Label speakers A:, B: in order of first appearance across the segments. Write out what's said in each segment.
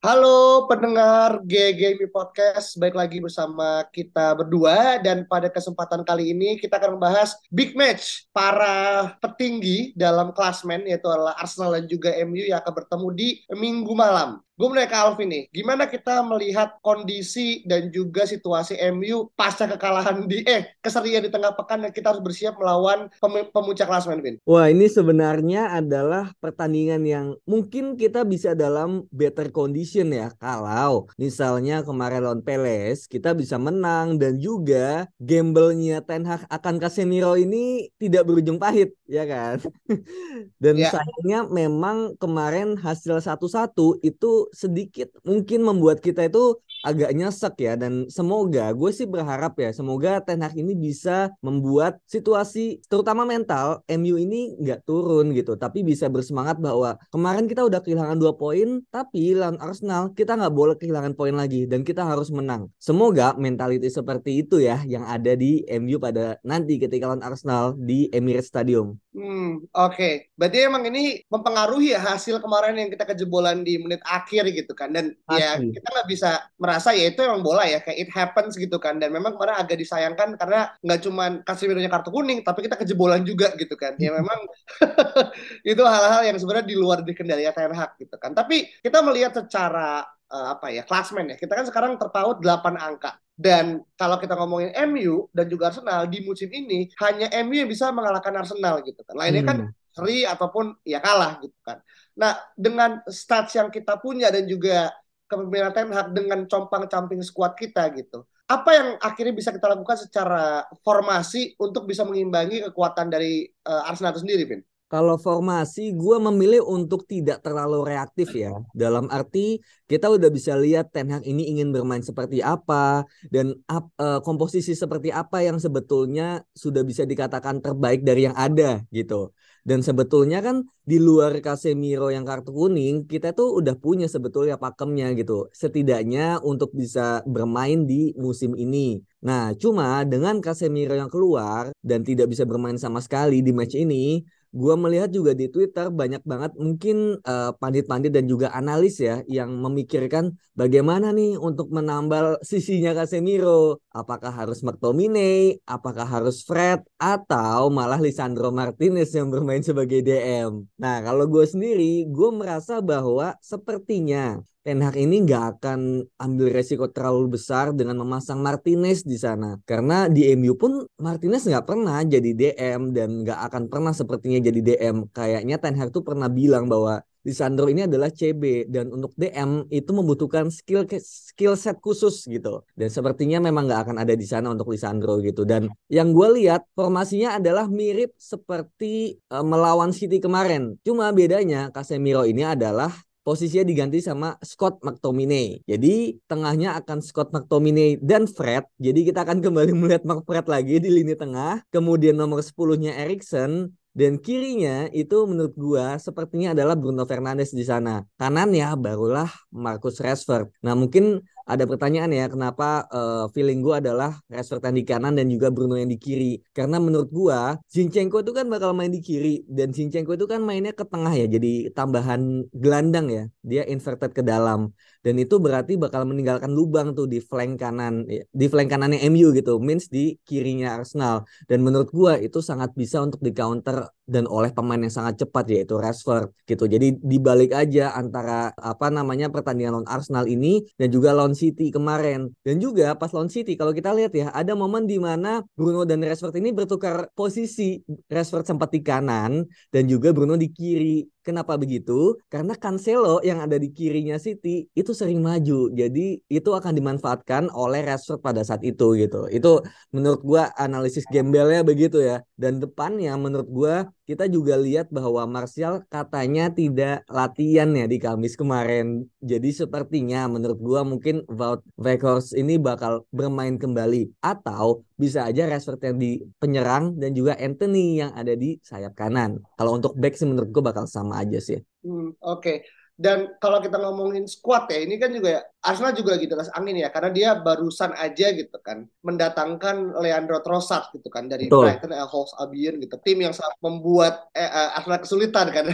A: Halo pendengar GGMI Podcast, baik lagi bersama kita berdua dan pada kesempatan kali ini kita akan membahas big match para petinggi dalam klasmen yaitu adalah Arsenal dan juga MU yang akan bertemu di minggu malam. Gue mulai ke Alvin nih, gimana kita melihat kondisi dan juga situasi MU pasca kekalahan di eh keserian di tengah pekan dan kita harus bersiap melawan pem- pemuncak klasmen, Vin.
B: Wah, ini sebenarnya adalah pertandingan yang mungkin kita bisa dalam better condition ya. Kalau misalnya kemarin lawan Peles, kita bisa menang dan juga gamble-nya Ten Hag akan Casemiro ini tidak berujung pahit, ya kan? dan
A: Ya.
B: sayangnya memang kemarin hasil satu-satu itu sedikit mungkin membuat kita itu agak nyesek ya dan semoga gue sih berharap ya semoga Ten Hag ini bisa membuat situasi terutama mental MU ini nggak turun gitu tapi bisa bersemangat bahwa kemarin kita udah kehilangan dua poin tapi lawan Arsenal kita nggak boleh kehilangan poin lagi dan kita harus menang semoga mentality seperti itu ya yang ada di MU pada nanti ketika lawan Arsenal di Emirates Stadium
A: Hmm, oke. Berarti emang ini mempengaruhi ya hasil kemarin yang kita kejebolan di menit akhir gitu kan. Dan ya
B: Pasti.
A: kita nggak bisa merasa ya itu emang bola ya kayak it happens gitu kan. Dan memang kemarin agak disayangkan karena nggak cuman Casemiro-nya kartu kuning, tapi kita kejebolan juga gitu kan. Ya memang itu hal-hal yang sebenarnya di luar di kendali Ten Hag gitu kan. Tapi kita melihat secara eh, apa ya klasmen ya. Kita kan sekarang terpaut 8 angka. Dan kalau kita ngomongin MU dan juga Arsenal di musim ini hanya MU yang bisa mengalahkan Arsenal gitu kan. Lainnya kan
B: Hmm.
A: seri ataupun ya kalah gitu kan. Nah, dengan stats yang kita punya dan juga kepemimpinan Ten Hag dengan compang-camping skuad kita gitu. Apa yang akhirnya bisa kita lakukan secara formasi untuk bisa mengimbangi kekuatan dari eh, Arsenal itu sendiri, Vin?
B: Kalau formasi, gue memilih untuk tidak terlalu reaktif ya. Dalam arti kita udah bisa lihat Ten Hag ini ingin bermain seperti apa dan ap- eh, komposisi seperti apa yang sebetulnya sudah bisa dikatakan terbaik dari yang ada gitu. Dan sebetulnya kan di luar Casemiro yang kartu kuning, kita tuh udah punya sebetulnya pakemnya gitu. Setidaknya untuk bisa bermain di musim ini. Nah, cuma dengan Casemiro yang keluar dan tidak bisa bermain sama sekali di match ini, Gua melihat juga di Twitter banyak banget mungkin pandit-pandit dan juga analis ya yang memikirkan bagaimana nih untuk menambal sisinya Casemiro. Apakah harus McTominay, apakah harus Fred, atau malah Lisandro Martinez yang bermain sebagai DM. Nah kalau gue sendiri, gue merasa bahwa sepertinya Ten Hag ini nggak akan ambil resiko terlalu besar dengan memasang Martinez di sana. Karena di MU pun Martinez nggak pernah jadi DM dan nggak akan pernah sepertinya jadi DM. Kayaknya Ten Hag tuh pernah bilang bahwa Lisandro ini adalah CB dan untuk DM itu membutuhkan skill skill set khusus gitu. Dan sepertinya memang nggak akan ada di sana untuk Lisandro gitu. Dan yang gue lihat formasinya adalah mirip seperti eh, melawan City kemarin. Cuma bedanya Casemiro ini adalah posisinya diganti sama Scott McTominay. Jadi tengahnya akan Scott McTominay dan Fred. Jadi kita akan kembali melihat Mark Fred lagi di lini tengah. Kemudian nomor 10-nya Erikson dan kirinya itu menurut gua sepertinya adalah Bruno Fernandes di sana. Kanannya barulah Marcus Rashford. Nah, mungkin ada pertanyaan ya kenapa eh, feeling gua adalah Rashford yang di kanan dan juga Bruno yang di kiri. Karena menurut gua Zinchenko itu kan bakal main di kiri dan Zinchenko itu kan mainnya ke tengah ya. Jadi tambahan gelandang ya. Dia inverted ke dalam dan itu berarti bakal meninggalkan lubang tuh di flank kanan di flank kanannya MU gitu. Means di kirinya Arsenal. Dan menurut gua itu sangat bisa untuk di counter dan oleh pemain yang sangat cepat yaitu Rashford gitu. Jadi dibalik aja antara apa namanya pertandingan lawan Arsenal ini dan juga lawan City kemarin. Dan juga pas lawan City kalau kita lihat ya ada momen di mana Bruno dan Rashford ini bertukar posisi. Rashford sempat di kanan dan juga Bruno di kiri. Kenapa begitu? Karena Cancelo yang ada di kirinya City itu sering maju. Jadi itu akan dimanfaatkan oleh Rashford pada saat itu gitu. Itu menurut gua analisis gembelnya begitu ya. Dan depannya menurut gua kita juga lihat bahwa Martial katanya tidak latihan ya di Kamis kemarin. Jadi sepertinya menurut gua mungkin Wout Weghorst ini bakal bermain kembali atau bisa aja Rashford yang di penyerang dan juga Anthony yang ada di sayap kanan. Kalau untuk back sih menurut gua bakal sama aja sih.
A: Hmm, Oke, okay. Dan kalau kita ngomongin squad ya, ini kan juga Arsenal juga gitu angin ya, karena dia barusan aja gitu kan mendatangkan Leandro Trossard gitu kan dari Betul. Brighton and Hove Albion gitu, tim yang sangat membuat eh, uh, Arsenal kesulitan kan,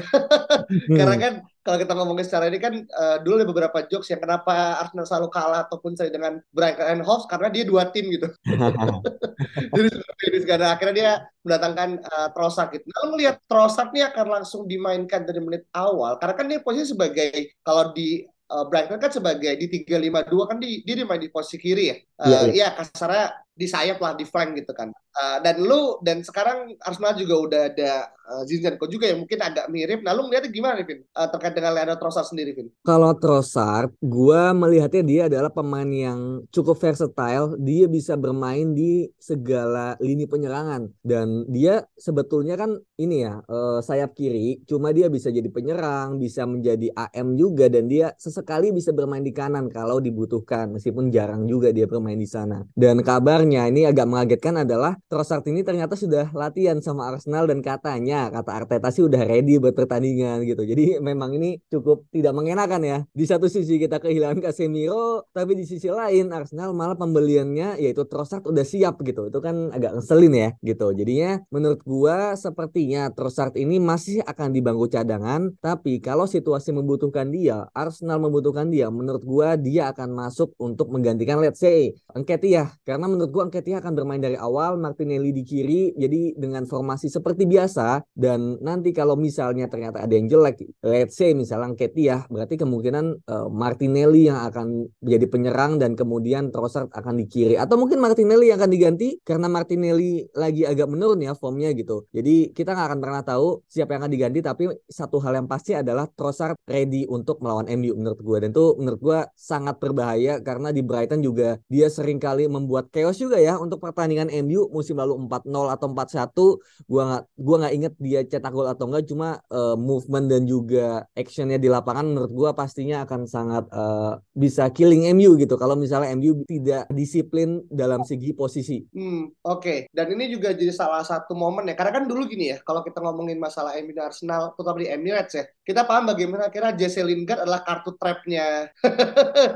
A: karena kan kalau kita ngomongin secara ini kan uh, dulu ada beberapa jokes yang kenapa Arsenal selalu kalah ataupun saya dengan Brighton and Hove karena dia dua tim gitu. Jadi seperti ini sekarang akhirnya dia mendatangkan uh, Trossard gitu. Nah, melihat Trossard ini akan langsung dimainkan dari menit awal karena kan dia posisi sebagai kalau di uh, Brighton kan sebagai di 352 kan di, dia dimain di posisi kiri ya. Uh, yeah, yeah. ya kasarnya di sayap lah di flank gitu kan. Uh, dan lu dan sekarang Arsenal juga udah ada uh, Zinchenko juga yang mungkin agak mirip. Nah, lu melihatnya gimana Vin? Uh, terkait dengan Leandro Trossard sendiri, Vin?
B: Kalau Trossard, gua melihatnya dia adalah pemain yang cukup versatile. Dia bisa bermain di segala lini penyerangan dan dia sebetulnya kan ini ya uh, sayap kiri. Cuma dia bisa jadi penyerang, bisa menjadi AM juga dan dia sesekali bisa bermain di kanan kalau dibutuhkan. Meskipun jarang juga dia bermain di sana. Dan kabarnya ini agak mengagetkan adalah Trossard ini ternyata sudah latihan sama Arsenal dan katanya kata Arteta sih udah ready buat pertandingan gitu. Jadi memang ini cukup tidak mengenakan ya. Di satu sisi kita kehilangan Casemiro, tapi di sisi lain Arsenal malah pembeliannya yaitu Trossard udah siap gitu. Itu kan agak ngeselin ya gitu. Jadinya menurut gua sepertinya Trossard ini masih akan di bangku cadangan, tapi kalau situasi membutuhkan dia, Arsenal membutuhkan dia, menurut gua dia akan masuk untuk menggantikan let's say Enketia karena menurut gua Enketia akan bermain dari awal Martinelli di kiri jadi dengan formasi seperti biasa dan nanti kalau misalnya ternyata ada yang jelek let's say misalnya Ketia berarti kemungkinan uh, Martinelli yang akan menjadi penyerang dan kemudian Trossard akan di kiri. Atau mungkin Martinelli yang akan diganti karena Martinelli lagi agak menurun ya formnya gitu. Jadi kita nggak akan pernah tahu siapa yang akan diganti tapi satu hal yang pasti adalah Trossard ready untuk melawan MU menurut gue dan itu menurut gue sangat berbahaya karena di Brighton juga dia sering kali membuat chaos juga ya untuk pertandingan MU musim lalu 4-0 atau 4-1 gua nggak gua nggak inget dia cetak gol atau enggak cuma uh, movement dan juga actionnya di lapangan menurut gua pastinya akan sangat uh, bisa killing MU gitu kalau misalnya MU tidak disiplin dalam segi posisi.
A: Hmm, oke. Okay. Dan ini juga jadi salah satu momen ya karena kan dulu gini ya kalau kita ngomongin masalah MU dan Arsenal terutama di Emirates ya kita paham bagaimana kira Jesse Lingard adalah kartu trapnya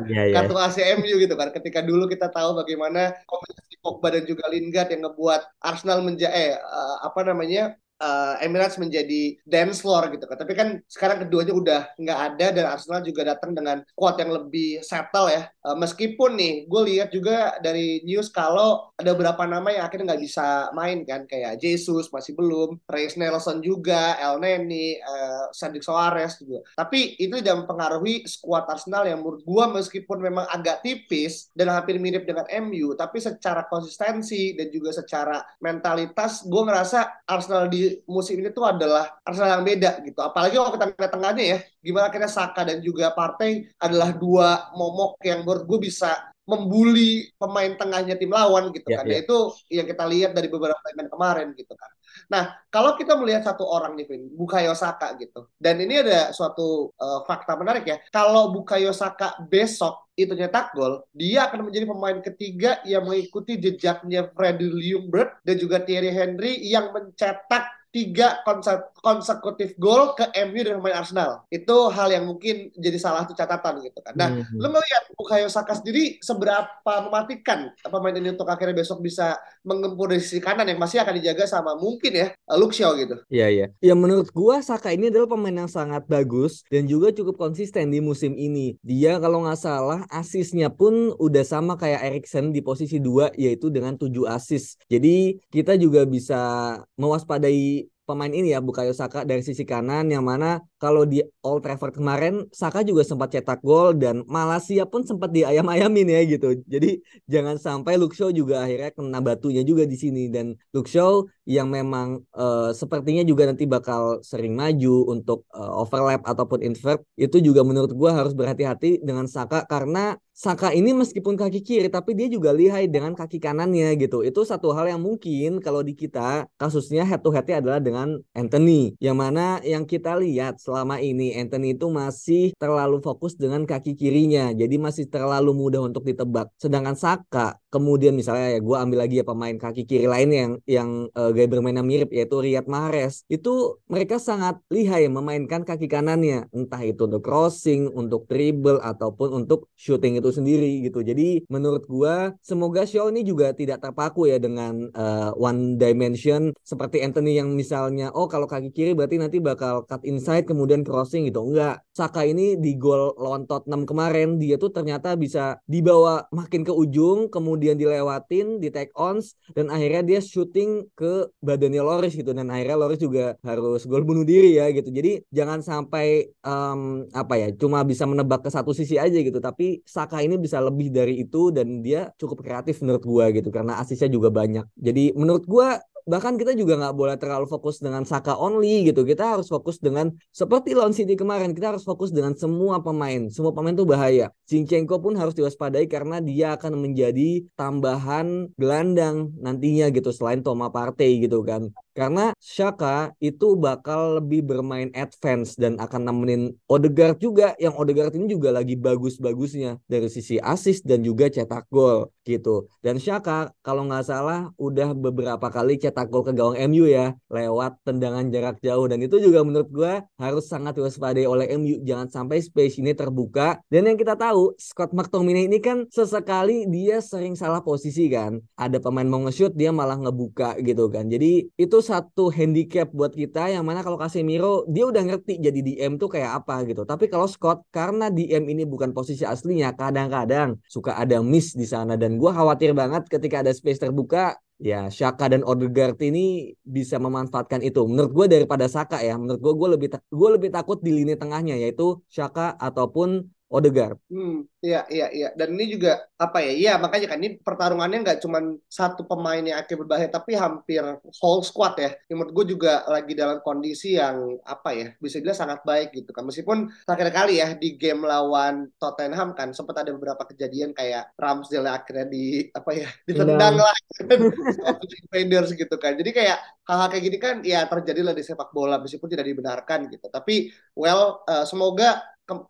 A: yeah, yeah. kartu ACMU gitu kan ketika dulu kita tahu bagaimana kombinasi Pogba dan juga Lingard yang ngebuat Arsenal menjadi eh uh, apa namanya uh, Emirates menjadi dance floor gitu kan. Tapi kan sekarang keduanya udah nggak ada dan Arsenal juga datang dengan squad yang lebih settle ya. Uh, meskipun nih, gue lihat juga dari news kalau ada beberapa nama yang akhirnya nggak bisa main kan, kayak Jesus masih belum, Reis Nelson juga, El Neni, uh, Cedric Soares juga. Tapi itu tidak mempengaruhi squad Arsenal yang menurut gue meskipun memang agak tipis dan hampir mirip dengan MU, tapi secara konsistensi dan juga secara mentalitas, gue ngerasa Arsenal di musim ini tuh adalah Arsenal yang beda gitu. Apalagi kalau kita lihat tengahnya ya, gimana akhirnya Saka dan juga Partey adalah dua momok yang menurut gue bisa membuli pemain tengahnya tim lawan gitu yeah, kan. Yeah. Itu yang kita lihat dari beberapa pemain kemarin gitu kan. Nah, kalau kita melihat satu orang nih, Vin, Bukayo Saka gitu. Dan ini ada suatu uh, fakta menarik ya. Kalau Bukayo Saka besok itu nyetak gol, dia akan menjadi pemain ketiga yang mengikuti jejaknya Freddy Ljungberg dan juga Thierry Henry yang mencetak tiga konsekutif gol ke MU dan pemain Arsenal. Itu hal yang mungkin jadi salah satu catatan gitu kan. Nah, hmm. lu melihat Bukayo Saka sendiri seberapa mematikan pemain ini untuk akhirnya besok bisa mengempur dari sisi kanan yang masih akan dijaga sama mungkin ya Shaw gitu.
B: Iya iya. Ya menurut gua Saka ini adalah pemain yang sangat bagus dan juga cukup konsisten di musim ini. Dia kalau nggak salah asisnya pun udah sama kayak Erikson di posisi dua yaitu dengan tujuh asis. Jadi kita juga bisa mewaspadai pemain ini ya Bukayo Saka dari sisi kanan yang mana kalau di Old Trafford kemarin Saka juga sempat cetak gol dan Malaysia pun sempat diayam-ayamin ya gitu. Jadi jangan sampai Luke Shaw juga akhirnya kena batunya juga di sini dan Luke Shaw yang memang uh, sepertinya juga nanti bakal sering maju untuk uh, overlap ataupun invert itu juga menurut gue harus berhati-hati dengan Saka karena Saka ini meskipun kaki kiri tapi dia juga lihai dengan kaki kanannya gitu. Itu satu hal yang mungkin kalau di kita kasusnya head to headnya adalah dengan Anthony. Yang mana yang kita lihat selama ini Anthony itu masih terlalu fokus dengan kaki kirinya. Jadi masih terlalu mudah untuk ditebak. Sedangkan Saka kemudian misalnya ya gue ambil lagi ya pemain kaki kiri lain yang yang uh, gaya bermainnya mirip yaitu Riyad Mahrez. Itu mereka sangat lihai memainkan kaki kanannya. Entah itu untuk crossing, untuk dribble ataupun untuk shooting itu sendiri gitu. Jadi menurut gua semoga show ini juga tidak terpaku ya dengan uh, one dimension seperti Anthony yang misalnya oh kalau kaki kiri berarti nanti bakal cut inside kemudian crossing gitu. Enggak. Saka ini di gol lawan Tottenham kemarin dia tuh ternyata bisa dibawa makin ke ujung kemudian dilewatin di take ons dan akhirnya dia shooting ke badannya Loris gitu dan akhirnya Loris juga harus gol bunuh diri ya gitu. Jadi jangan sampai um, apa ya cuma bisa menebak ke satu sisi aja gitu tapi Saka ini bisa lebih dari itu dan dia cukup kreatif menurut gua gitu karena asisnya juga banyak. Jadi menurut gua bahkan kita juga nggak boleh terlalu fokus dengan Saka only gitu. Kita harus fokus dengan seperti lawan City kemarin. Kita harus fokus dengan semua pemain. Semua pemain itu bahaya. Zinchenko pun harus diwaspadai karena dia akan menjadi tambahan gelandang nantinya gitu selain Toma Partey gitu kan. Karena Shaka itu bakal lebih bermain advance dan akan nemenin Odegaard juga yang Odegaard ini juga lagi bagus-bagusnya dari sisi assist dan juga cetak gol gitu. Dan Shaka kalau nggak salah udah beberapa kali cetak gol ke gawang MU ya lewat tendangan jarak jauh dan itu juga menurut gue harus sangat diwaspadai oleh MU jangan sampai space ini terbuka dan yang kita tahu Scott McTominay ini kan sesekali dia sering salah posisi kan. Ada pemain mau nge-shoot dia malah ngebuka gitu kan. Jadi itu satu handicap buat kita yang mana kalau Casemiro dia udah ngerti jadi DM tuh kayak apa gitu. Tapi kalau Scott karena DM ini bukan posisi aslinya kadang-kadang suka ada miss di sana dan gue khawatir banget ketika ada space terbuka ya Shaka dan Odegaard ini bisa memanfaatkan itu. Menurut gue daripada Saka ya, menurut gue gue lebih gue lebih takut di lini tengahnya yaitu Shaka ataupun Odegaard.
A: Hmm, iya, iya, iya. Dan ini juga apa ya? Iya, makanya kan ini pertarungannya nggak cuma satu pemain yang akan berbahaya, tapi hampir whole squad ya. Yang menurut gue juga lagi dalam kondisi yang apa ya? Bisa bilang sangat baik gitu kan. Meskipun terakhir kali ya di game lawan Tottenham kan sempat ada beberapa kejadian kayak Ramsdale akhirnya di apa ya? Ditendang lah defenders gitu kan. Jadi kayak hal-hal kayak gini kan ya terjadi lah di sepak bola meskipun tidak dibenarkan gitu. Tapi well uh, semoga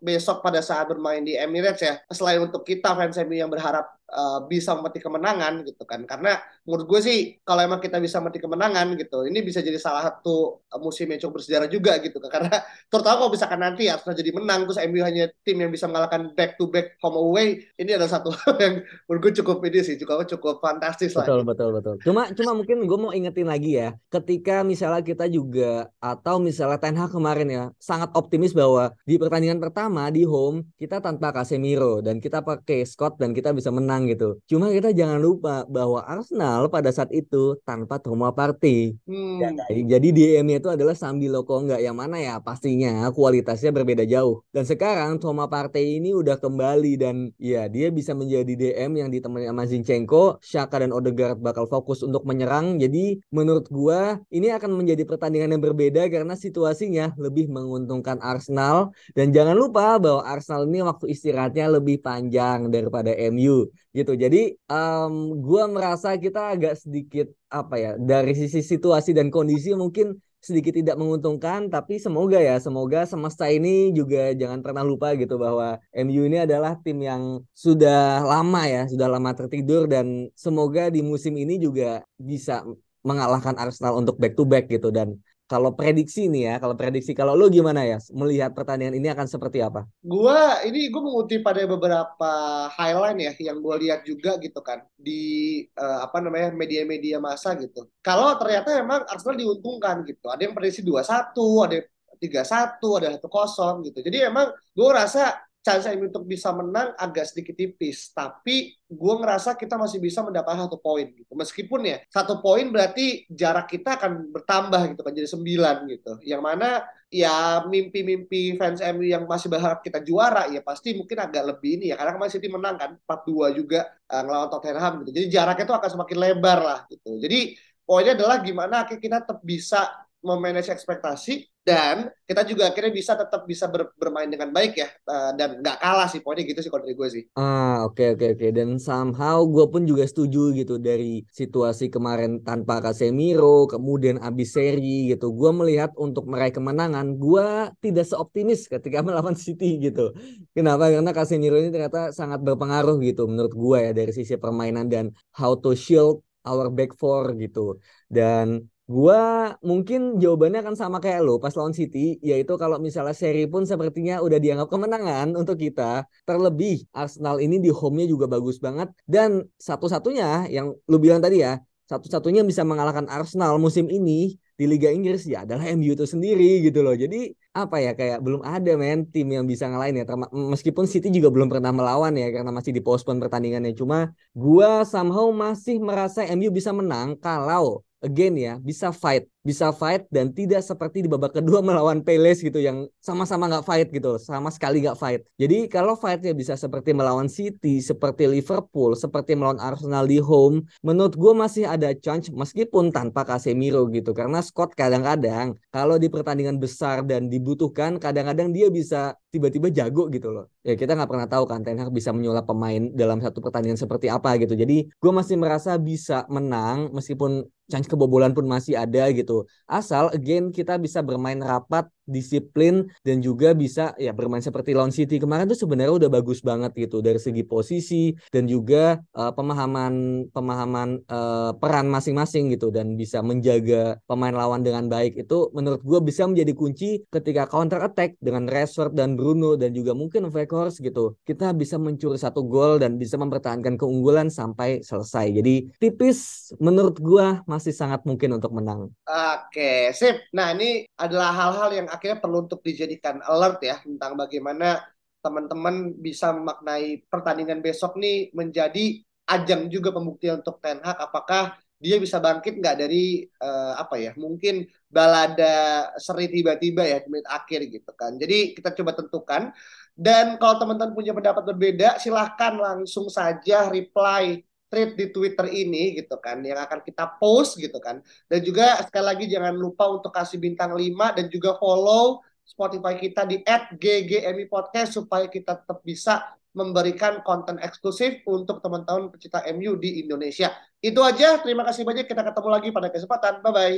A: besok pada saat bermain di Emirates ya. Selain untuk kita fans MU yang berharap uh, bisa memetik kemenangan gitu kan. Karena menurut gue sih kalau emang kita bisa memetik kemenangan gitu ini bisa jadi salah satu musim yang cukup bersejarah juga gitu kan. Karena terutama kalau misalkan nanti ya sudah jadi menang terus MU hanya tim yang bisa mengalahkan back to back home away ini adalah satu yang menurut gue cukup ini sih cukup cukup fantastis
B: lah betul betul betul. Cuma cuma mungkin gue mau ingetin lagi ya ketika misalnya kita juga atau misalnya Ten Hag kemarin ya sangat optimis bahwa di pertandingan pertama di home kita tanpa Casemiro dan kita pakai Scott dan kita bisa menang menang gitu. Cuma kita jangan lupa bahwa Arsenal pada saat itu tanpa Thomas Partey. Hmm. Ya, jadi DM-nya itu adalah sambil loko enggak yang mana ya pastinya kualitasnya berbeda jauh. Dan sekarang Thomas Partey ini udah kembali dan ya dia bisa menjadi DM yang ditemani sama Zinchenko, Shaka dan Odegaard bakal fokus untuk menyerang. Jadi menurut gua ini akan menjadi pertandingan yang berbeda karena situasinya lebih menguntungkan Arsenal dan jangan lupa bahwa Arsenal ini waktu istirahatnya lebih panjang daripada MU gitu. Jadi um, gue merasa kita agak sedikit apa ya dari sisi situasi dan kondisi mungkin sedikit tidak menguntungkan tapi semoga ya semoga semesta ini juga jangan pernah lupa gitu bahwa MU ini adalah tim yang sudah lama ya sudah lama tertidur dan semoga di musim ini juga bisa mengalahkan Arsenal untuk back to back gitu dan kalau prediksi nih ya, kalau prediksi kalau lo gimana ya melihat pertandingan ini akan seperti apa?
A: Gua ini gue mengutip pada beberapa highlight ya yang gue lihat juga gitu kan di uh, apa namanya media-media masa gitu. Kalau ternyata emang Arsenal diuntungkan gitu. Ada yang prediksi 2-1, ada tiga satu ada satu kosong gitu jadi emang gue rasa chance MU untuk bisa menang agak sedikit tipis. Tapi gue ngerasa kita masih bisa mendapatkan satu poin gitu. Meskipun ya satu poin berarti jarak kita akan bertambah gitu kan jadi sembilan gitu. Yang mana ya mimpi-mimpi fans MU yang masih berharap kita juara ya pasti mungkin agak lebih ini ya karena kemarin City menang kan 4-2 juga uh, ngelawan Tottenham gitu. Jadi jaraknya itu akan semakin lebar lah gitu. Jadi poinnya adalah gimana kita tetap bisa memanage ekspektasi dan kita juga akhirnya bisa tetap bisa ber, bermain dengan baik ya uh, dan nggak kalah sih pokoknya gitu sih kalau dari gue sih.
B: Ah oke okay, oke okay, oke. Okay. dan somehow gue pun juga setuju gitu dari situasi kemarin tanpa Casemiro kemudian abis seri gitu. Gue melihat untuk meraih kemenangan gue tidak seoptimis ketika melawan City gitu. Kenapa? Karena Casemiro ini ternyata sangat berpengaruh gitu menurut gue ya dari sisi permainan dan how to shield our back four gitu. Dan Gua mungkin jawabannya akan sama kayak lo pas lawan City, yaitu kalau misalnya seri pun sepertinya udah dianggap kemenangan untuk kita. Terlebih Arsenal ini di home-nya juga bagus banget dan satu-satunya yang lu bilang tadi ya, satu-satunya bisa mengalahkan Arsenal musim ini di Liga Inggris ya adalah MU itu sendiri gitu loh. Jadi apa ya kayak belum ada men tim yang bisa ngalahin ya. Meskipun City juga belum pernah melawan ya karena masih di postpone pertandingannya. Cuma gua somehow masih merasa MU bisa menang kalau again ya bisa fight bisa fight dan tidak seperti di babak kedua melawan Palace gitu yang sama-sama nggak fight gitu sama sekali nggak fight jadi kalau fightnya bisa seperti melawan City seperti Liverpool seperti melawan Arsenal di home menurut gue masih ada chance meskipun tanpa Casemiro gitu karena Scott kadang-kadang kalau di pertandingan besar dan dibutuhkan kadang-kadang dia bisa tiba-tiba jago gitu loh. Ya kita nggak pernah tahu kan Ten Hag bisa menyulap pemain dalam satu pertandingan seperti apa gitu. Jadi gue masih merasa bisa menang meskipun chance kebobolan pun masih ada gitu. Asal again kita bisa bermain rapat disiplin dan juga bisa ya bermain seperti lawan City kemarin tuh sebenarnya udah bagus banget gitu dari segi posisi dan juga uh, pemahaman pemahaman uh, peran masing-masing gitu dan bisa menjaga pemain lawan dengan baik itu menurut gue bisa menjadi kunci ketika counter attack dengan Rashford dan Bruno dan juga mungkin Weghorst gitu kita bisa mencuri satu gol dan bisa mempertahankan keunggulan sampai selesai jadi tipis menurut gue masih sangat mungkin untuk menang.
A: Oke sip. Nah ini adalah hal-hal yang akhirnya perlu untuk dijadikan alert ya tentang bagaimana teman-teman bisa memaknai pertandingan besok nih menjadi ajang juga pembuktian untuk Ten Hag. Apakah dia bisa bangkit nggak dari uh, apa ya mungkin balada seri tiba-tiba ya menit akhir gitu kan. Jadi kita coba tentukan. Dan kalau teman-teman punya pendapat berbeda silahkan langsung saja reply tweet di Twitter ini gitu kan yang akan kita post gitu kan. Dan juga sekali lagi jangan lupa untuk kasih bintang 5 dan juga follow Spotify kita di @ggmi podcast supaya kita tetap bisa memberikan konten eksklusif untuk teman-teman pecinta MU di Indonesia. Itu aja, terima kasih banyak. Kita ketemu lagi pada kesempatan. Bye bye.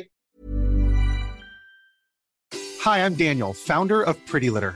C: Hi, I'm Daniel, founder of Pretty Litter.